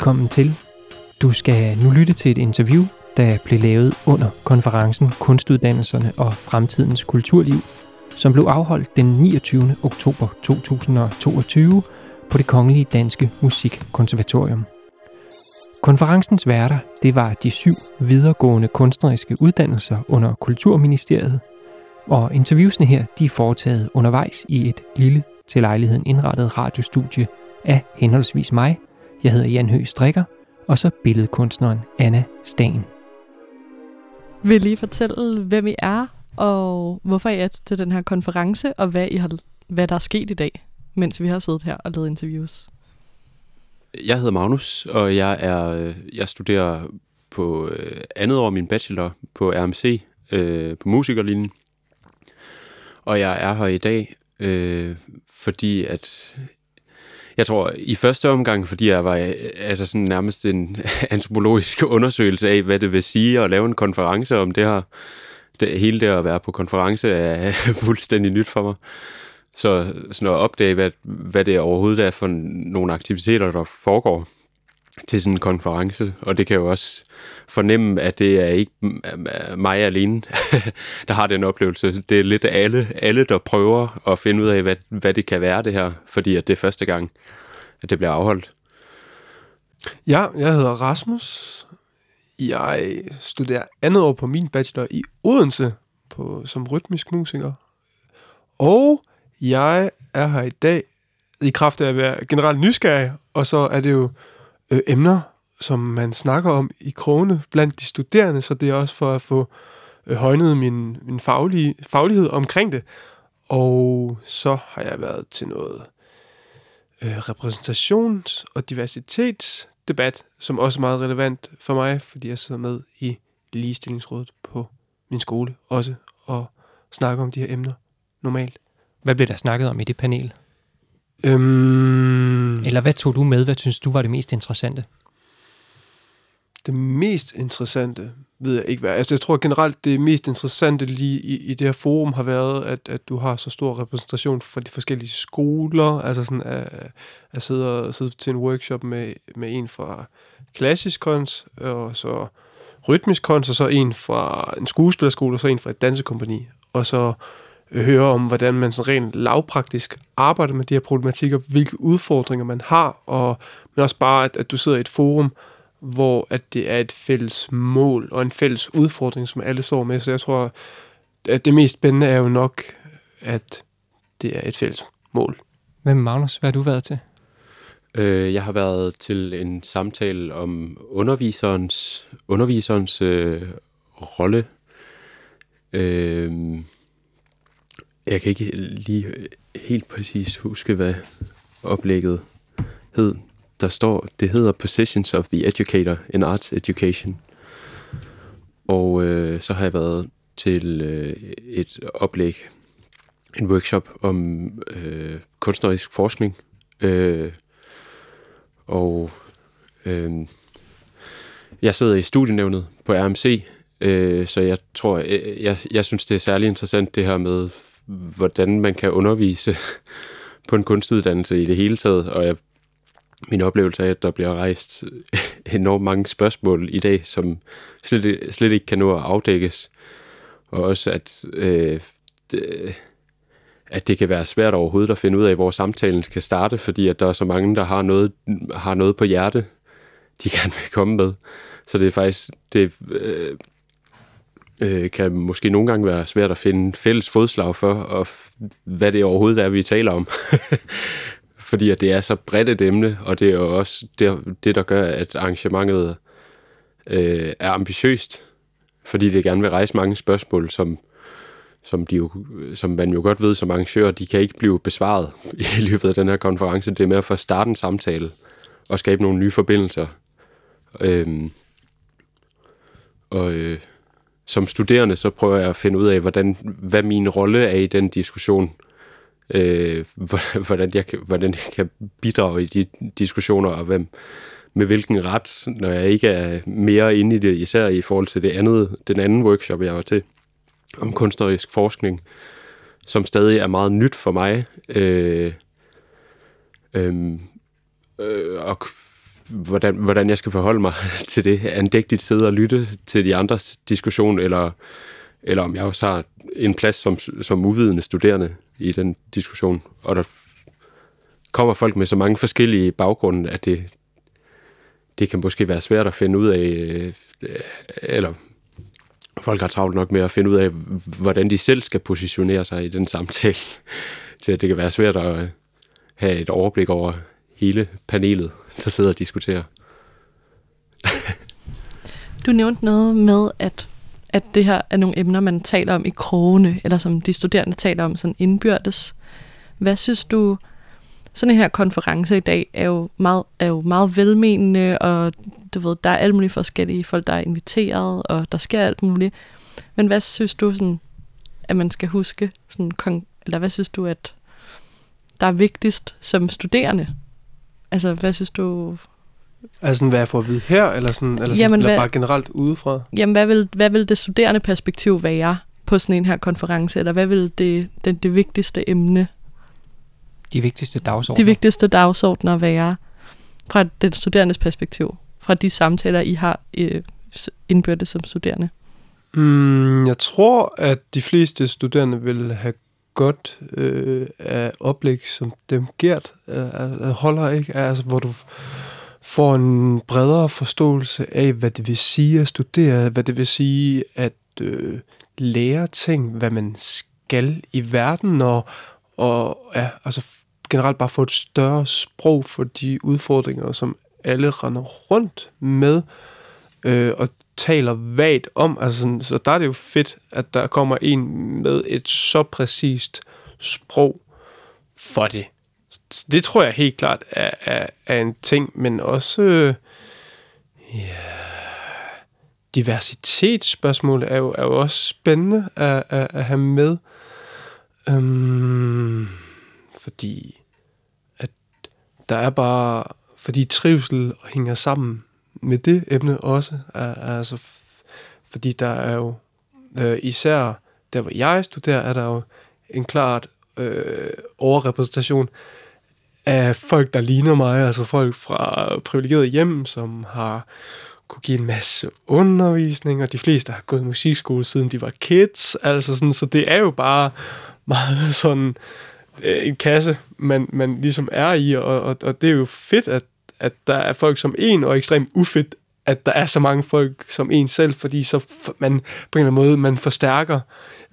Velkommen til. Du skal nu lytte til et interview, der blev lavet under konferencen Kunstuddannelserne og Fremtidens Kulturliv, som blev afholdt den 29. oktober 2022 på det Kongelige Danske Musikkonservatorium. Konferencens værter, det var de syv videregående kunstneriske uddannelser under Kulturministeriet, og interviewsene her, de er foretaget undervejs i et lille til lejligheden indrettet radiostudie af henholdsvis mig, jeg hedder Jan Høgh Strikker, og så billedkunstneren Anna Stagen. Vil I lige fortælle, hvem I er, og hvorfor I er til den her konference, og hvad, I har, hvad der er sket i dag, mens vi har siddet her og lavet interviews? Jeg hedder Magnus, og jeg er jeg studerer på øh, andet år min bachelor på RMC øh, på musikerlinjen. Og jeg er her i dag, øh, fordi at jeg tror i første omgang, fordi jeg var øh, altså sådan nærmest en antropologisk undersøgelse af, hvad det vil sige at lave en konference om det her. Det, hele det at være på konference er fuldstændig nyt for mig. Så sådan at opdage, hvad, hvad det overhovedet er for nogle aktiviteter, der foregår til sådan en konference. Og det kan jo også fornemme, at det er ikke mig alene, der har den oplevelse. Det er lidt alle, alle der prøver at finde ud af, hvad, hvad det kan være det her, fordi at det er første gang, at det bliver afholdt. Ja, jeg hedder Rasmus. Jeg studerer andet år på min bachelor i Odense på, som rytmisk musiker. Og jeg er her i dag i kraft af at være generelt nysgerrig, og så er det jo øh, emner, som man snakker om i krone blandt de studerende, så det er også for at få øh, højnet min, min faglige, faglighed omkring det. Og så har jeg været til noget øh, repræsentations- og diversitetsdebat, som også er meget relevant for mig, fordi jeg sidder med i ligestillingsrådet på min skole også, og snakker om de her emner normalt. Hvad blev der snakket om i det panel? Øhm, Eller hvad tog du med? Hvad synes du var det mest interessante? det mest interessante ved jeg ikke hvad. Altså jeg tror generelt, det mest interessante lige i, i det her forum har været, at, at du har så stor repræsentation fra de forskellige skoler. Altså sådan at, at sidde, og, sidde til en workshop med, med en fra klassisk kunst, og så rytmisk kunst, og så en fra en skuespillerskole, og så en fra et dansekompani. Og så høre om, hvordan man så rent lavpraktisk arbejder med de her problematikker, hvilke udfordringer man har, og men også bare, at, at du sidder i et forum, hvor at det er et fælles mål og en fælles udfordring, som alle står med. Så jeg tror, at det mest spændende er jo nok, at det er et fælles mål. Hvem Magnus, hvad har du været til? Øh, jeg har været til en samtale om underviserens, underviserens øh, rolle. Øh, jeg kan ikke lige øh, helt præcis huske, hvad oplægget hed. Der står, det hedder Positions of the Educator in Arts Education. Og øh, så har jeg været til øh, et oplæg, en workshop om øh, kunstnerisk forskning. Øh, og øh, jeg sidder i studienævnet på RMC, øh, så jeg tror, jeg, jeg, jeg synes, det er særlig interessant det her med, hvordan man kan undervise på en kunstuddannelse i det hele taget, og jeg, min oplevelse er, at der bliver rejst enormt mange spørgsmål i dag, som slet, slet ikke kan nå at afdækkes, og også at, øh, det, at det kan være svært overhovedet at finde ud af, hvor samtalen skal starte, fordi at der er så mange, der har noget, har noget på hjerte, de gerne vil komme med. Så det er faktisk, det, øh, øh, kan måske nogle gange være svært at finde fælles fodslag for, og hvad det overhovedet er, vi taler om. Fordi at det er så bredt et emne, og det er jo også det, det der gør, at arrangementet øh, er ambitiøst, fordi det gerne vil rejse mange spørgsmål, som, som, de jo, som man jo godt ved som arrangør, de kan ikke blive besvaret i løbet af den her konference. Det er mere for at starte en samtale og skabe nogle nye forbindelser. Øhm, og øh, som studerende, så prøver jeg at finde ud af, hvordan, hvad min rolle er i den diskussion. Øh, hvordan, jeg, hvordan jeg kan bidrage i de diskussioner, og hvem, med hvilken ret, når jeg ikke er mere inde i det, især i forhold til det andet, den anden workshop, jeg var til, om kunstnerisk forskning, som stadig er meget nyt for mig. Øh, øh, øh, og hvordan, hvordan jeg skal forholde mig til det. Andægtigt sidde og lytte til de andres diskussion, eller, eller om jeg også har en plads som, som uvidende studerende i den diskussion. Og der kommer folk med så mange forskellige baggrunde, at det, det kan måske være svært at finde ud af, øh, eller folk har travlt nok med at finde ud af, hvordan de selv skal positionere sig i den samtale, til at det kan være svært at have et overblik over hele panelet, der sidder og diskuterer. Du nævnte noget med, at, at det her er nogle emner, man taler om i krogene, eller som de studerende taler om sådan indbyrdes. Hvad synes du, sådan en her konference i dag er jo meget, er jo meget velmenende, og du ved, der er alle mulige forskellige folk, der er inviteret, og der sker alt muligt. Men hvad synes du, sådan, at man skal huske, sådan, eller hvad synes du, at der er vigtigst som studerende? Altså, hvad synes du... Altså, hvad jeg får at vide her, eller, sådan, eller, sådan, jamen, eller hvad, bare generelt udefra? Jamen, hvad vil, hvad vil det studerende perspektiv være på sådan en her konference, eller hvad vil det, det, det vigtigste emne de vigtigste dagsordner? De vigtigste dagsordner være fra den studerendes perspektiv, fra de samtaler, I har øh, indbyrdes som studerende? Mm, jeg tror, at de fleste studerende vil have godt øh, af oplæg, som dem Gert øh, øh holder, ikke? Altså, hvor du får en bredere forståelse af, hvad det vil sige at studere, hvad det vil sige at øh, lære ting, hvad man skal i verden, og, og ja, altså generelt bare få et større sprog for de udfordringer, som alle render rundt med øh, øh, og taler vagt om. Altså sådan, så der er det jo fedt, at der kommer en med et så præcist sprog for det. Det tror jeg helt klart er, er, er en ting, men også øh, ja, diversitetsspørgsmål er jo, er jo også spændende at, at, at have med. Øhm, fordi der er bare, fordi trivsel hænger sammen med det emne også, er, er altså, fordi der er jo, øh, især der hvor jeg studerer, er der jo en klart øh, overrepræsentation af folk, der ligner mig, altså folk fra privilegerede hjem, som har kunne give en masse undervisning, og de fleste har gået i musikskole, siden de var kids, altså sådan, så det er jo bare meget sådan, øh, en kasse, man, man ligesom er i, og, og, og det er jo fedt, at, at der er folk som en, og ekstremt ufedt, at der er så mange folk som en selv, fordi så man på en eller anden måde, man forstærker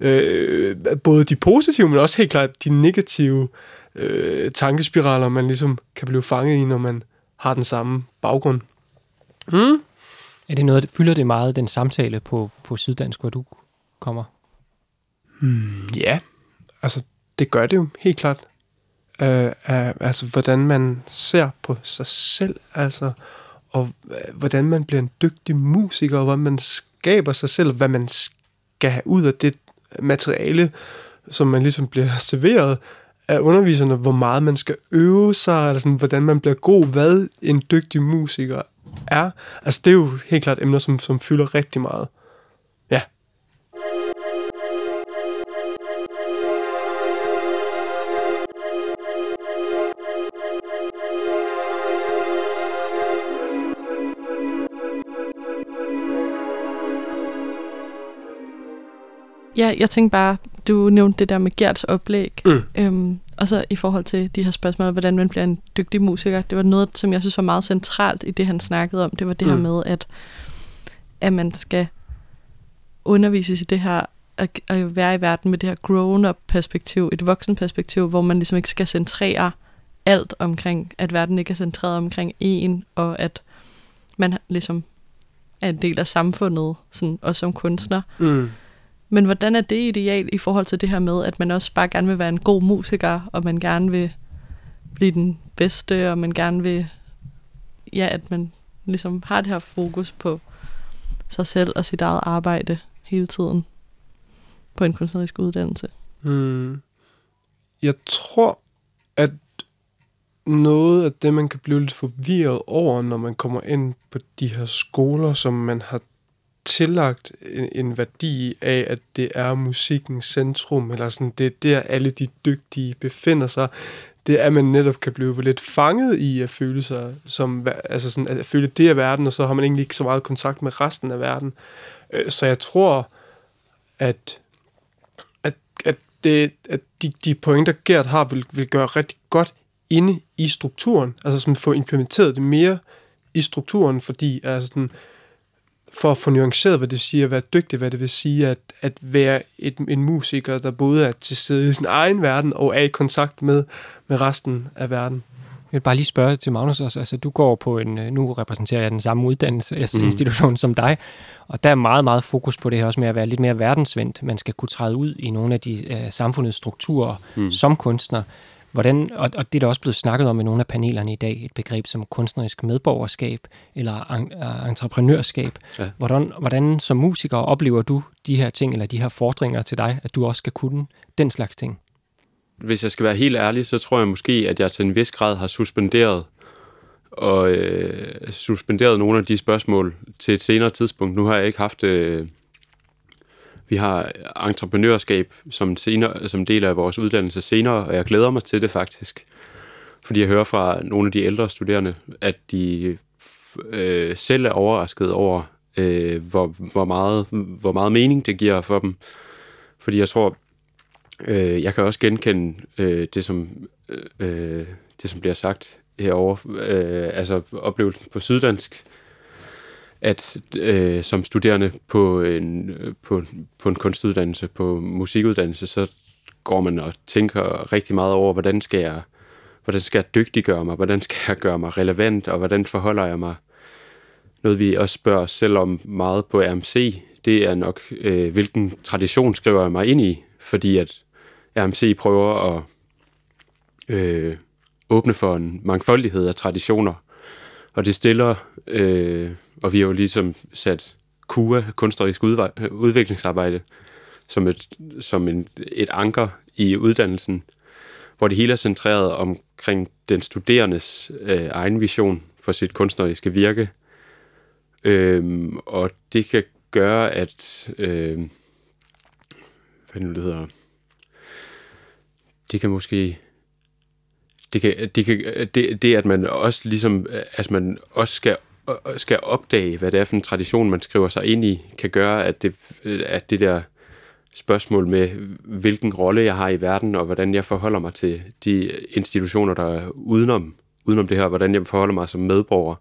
øh, både de positive, men også helt klart de negative øh, tankespiraler, man ligesom kan blive fanget i, når man har den samme baggrund. Mm? Er det noget, fylder det meget, den samtale på, på Syddansk, hvor du kommer? Mm, ja, altså det gør det jo helt klart. Øh, af, altså, hvordan man ser på sig selv, altså, og øh, hvordan man bliver en dygtig musiker, og hvordan man skaber sig selv, hvad man skal have ud af det materiale, som man ligesom bliver serveret af underviserne, hvor meget man skal øve sig, eller sådan, hvordan man bliver god, hvad en dygtig musiker er. Altså, det er jo helt klart emner, som, som fylder rigtig meget. Ja, jeg tænkte bare, du nævnte det der med Gerts oplæg, mm. øhm, og så i forhold til de her spørgsmål, hvordan man bliver en dygtig musiker, det var noget, som jeg synes var meget centralt i det, han snakkede om. Det var det mm. her med, at, at man skal undervises i det her, at, at være i verden med det her grown-up perspektiv, et voksen perspektiv, hvor man ligesom ikke skal centrere alt omkring, at verden ikke er centreret omkring en, og at man ligesom er en del af samfundet, sådan, og som kunstner. Mm. Men hvordan er det ideal i forhold til det her med, at man også bare gerne vil være en god musiker, og man gerne vil blive den bedste, og man gerne vil, ja, at man ligesom har det her fokus på sig selv og sit eget arbejde hele tiden på en kunstnerisk uddannelse? Hmm. Jeg tror, at noget af det, man kan blive lidt forvirret over, når man kommer ind på de her skoler, som man har tillagt en, en værdi af, at det er musikkens centrum, eller sådan, det er der alle de dygtige befinder sig. det er, at man netop kan blive lidt fanget i at føle sig som, altså sådan, at føle det af verden, og så har man egentlig ikke så meget kontakt med resten af verden. Øh, så jeg tror, at, at, at, det, at de, de pointer, Gert har, vil, vil gøre rigtig godt inde i strukturen, altså som få implementeret det mere i strukturen, fordi altså sådan, for at få nuanceret, hvad det siger at være dygtig, hvad det vil sige at, at være et, en musiker, der både er til stede i sin egen verden og er i kontakt med, med resten af verden. Jeg vil bare lige spørge til Magnus også. Altså, du går på en, øh, nu repræsenterer jeg den samme uddannelsesinstitution mm. som dig, og der er meget, meget fokus på det her også med at være lidt mere verdensvendt. Man skal kunne træde ud i nogle af de uh, samfundets strukturer mm. som kunstner. Hvordan, og, og det er der også blevet snakket om i nogle af panelerne i dag, et begreb som kunstnerisk medborgerskab eller en, uh, entreprenørskab. Ja. Hvordan, hvordan som musiker oplever du de her ting, eller de her fordringer til dig, at du også skal kunne den slags ting? Hvis jeg skal være helt ærlig, så tror jeg måske, at jeg til en vis grad har suspenderet og øh, suspenderet nogle af de spørgsmål til et senere tidspunkt. Nu har jeg ikke haft øh, vi har entreprenørskab som, senere, som del af vores uddannelse senere, og jeg glæder mig til det faktisk. Fordi jeg hører fra nogle af de ældre studerende, at de øh, selv er overrasket over, øh, hvor, hvor, meget, hvor meget mening det giver for dem. Fordi jeg tror, øh, jeg kan også genkende øh, det, som, øh, øh det, som bliver sagt herovre. Øh, altså oplevelsen på Syddansk, at øh, som studerende på en, på, på en kunstuddannelse, på musikuddannelse, så går man og tænker rigtig meget over, hvordan skal jeg, hvordan skal jeg dygtiggøre mig, hvordan skal jeg gøre mig relevant, og hvordan forholder jeg mig. Noget vi også spørger os selv om meget på RMC, det er nok, øh, hvilken tradition skriver jeg mig ind i, fordi at RMC prøver at øh, åbne for en mangfoldighed af traditioner, og det stiller øh, og vi har jo ligesom sat KUA, kunstnerisk udviklingsarbejde, som et, som en, et anker i uddannelsen, hvor det hele er centreret omkring den studerendes øh, egen vision for sit kunstneriske virke. Øhm, og det kan gøre, at... Øh, hvad nu det hedder? Det kan måske det kan, det, kan, det, det, at man også ligesom, at man også skal skal opdage, hvad det er for en tradition, man skriver sig ind i, kan gøre, at det, at det der spørgsmål med, hvilken rolle jeg har i verden, og hvordan jeg forholder mig til de institutioner, der er udenom, udenom det her, hvordan jeg forholder mig som medborger,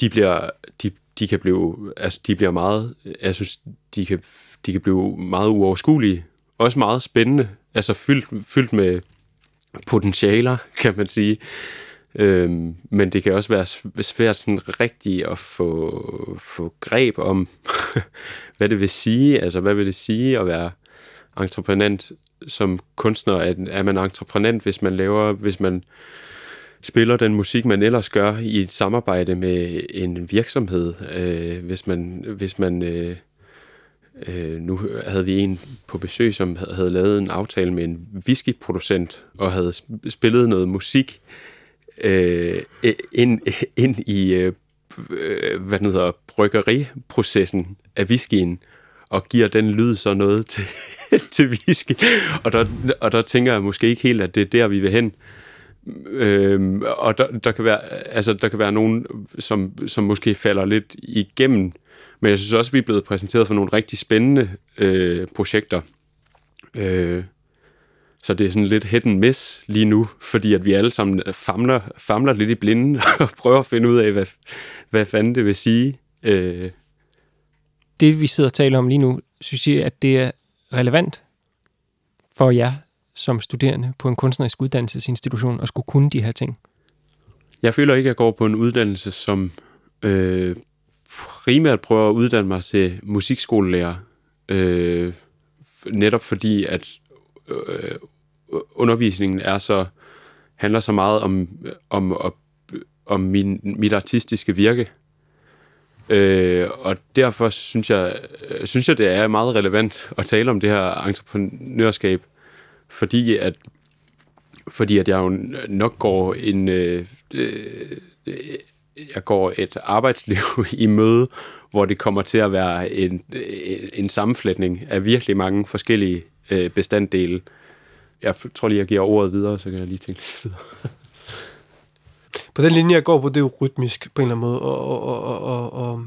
de bliver, de, de kan blive, altså de bliver meget, jeg synes, de kan, de kan blive meget uoverskuelige, også meget spændende, altså fyldt, fyldt med potentialer, kan man sige. Øhm, men det kan også være svært sådan rigtigt at få, få greb om, hvad det vil sige. Altså, hvad vil det sige at være entreprenant som kunstner? Er, er man entreprenant, hvis man laver, hvis man spiller den musik, man ellers gør i et samarbejde med en virksomhed? Øh, hvis man, hvis man øh, øh, nu havde vi en på besøg, som havde lavet en aftale med en whiskyproducent og havde spillet noget musik øh, ind, ind i øh, øh, hvad den hedder, bryggeriprocessen af whiskyen, og giver den lyd så noget til, til whisky. Og der, og der tænker jeg måske ikke helt, at det er der, vi vil hen. Øhm, og der, der, kan være, altså, der kan være nogen, som, som måske falder lidt igennem, men jeg synes også, vi er blevet præsenteret for nogle rigtig spændende øh, projekter. Øh, så det er sådan lidt hit and miss lige nu, fordi at vi alle sammen famler, famler lidt i blinde og prøver at finde ud af, hvad, hvad fanden det vil sige. Øh. Det vi sidder og taler om lige nu, synes jeg, at det er relevant for jer som studerende på en kunstnerisk uddannelsesinstitution at skulle kunne de her ting? Jeg føler ikke, at jeg går på en uddannelse, som øh, primært prøver at uddanne mig til musikskolelærer. Øh, netop fordi, at øh, undervisningen er så handler så meget om, om, om, om min, mit artistiske virke. Øh, og derfor synes jeg, synes jeg, det er meget relevant at tale om det her entreprenørskab, fordi at, fordi at jeg jo nok går en... Øh, øh, jeg går et arbejdsliv i møde, hvor det kommer til at være en, en sammenflætning af virkelig mange forskellige øh, bestanddele. jeg tror lige, jeg giver ordet videre, så kan jeg lige tænke lidt videre. på den linje, jeg går på, det er jo rytmisk på en eller anden måde, og, og, og, og, og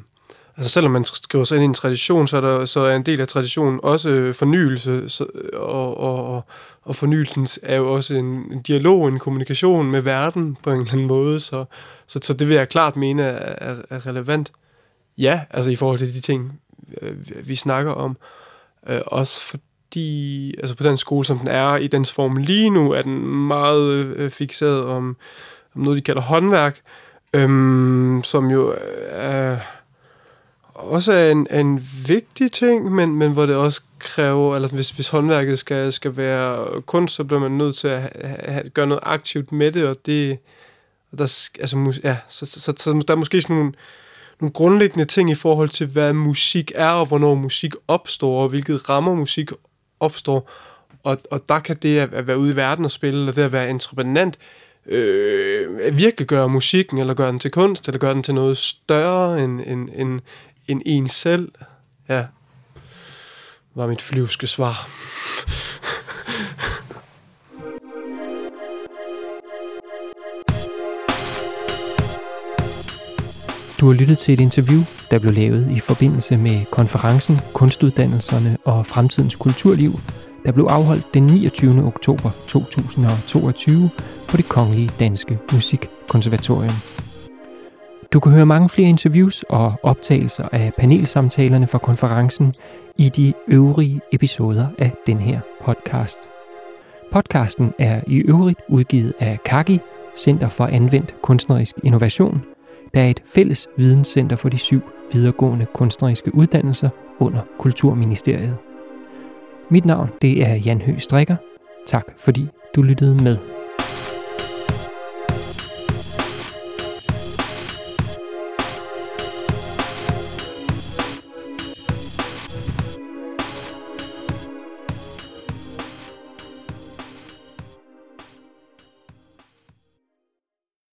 altså selvom man skriver sig ind i en tradition, så er, der, så er en del af traditionen også øh, fornyelse, så, øh, og, og, og fornyelsen er jo også en, en dialog, en kommunikation med verden på en eller anden måde, så, så, så det vil jeg klart mene er, er relevant. Ja, altså i forhold til de ting, øh, vi snakker om. Øh, også fordi, altså på den skole, som den er i dens form lige nu, er den meget øh, fixeret om, om noget, de kalder håndværk, øhm, som jo er også er en, en vigtig ting, men, men hvor det også kræver, eller hvis, hvis håndværket skal, skal være kunst, så bliver man nødt til at ha, ha, gøre noget aktivt med det, og det, og der, altså, ja, så, så, så, så der er måske sådan nogle, nogle grundlæggende ting i forhold til, hvad musik er, og hvornår musik opstår, og hvilket rammer musik opstår. Og, og der kan det at være ude i verden og spille, og det at være entreprenant, øh, virkelig gøre musikken, eller gøre den til kunst, eller gøre den til noget større end, end, end, end en selv. Ja, var mit flyvske svar. Du har lyttet til et interview, der blev lavet i forbindelse med konferencen Kunstuddannelserne og Fremtidens Kulturliv, der blev afholdt den 29. oktober 2022 på det Kongelige Danske Musikkonservatorium. Du kan høre mange flere interviews og optagelser af panelsamtalerne fra konferencen i de øvrige episoder af den her podcast. Podcasten er i øvrigt udgivet af Kaki, Center for Anvendt Kunstnerisk Innovation, der er et fælles videnscenter for de syv videregående kunstneriske uddannelser under Kulturministeriet. Mit navn det er Jan Høgh Strikker. Tak fordi du lyttede med.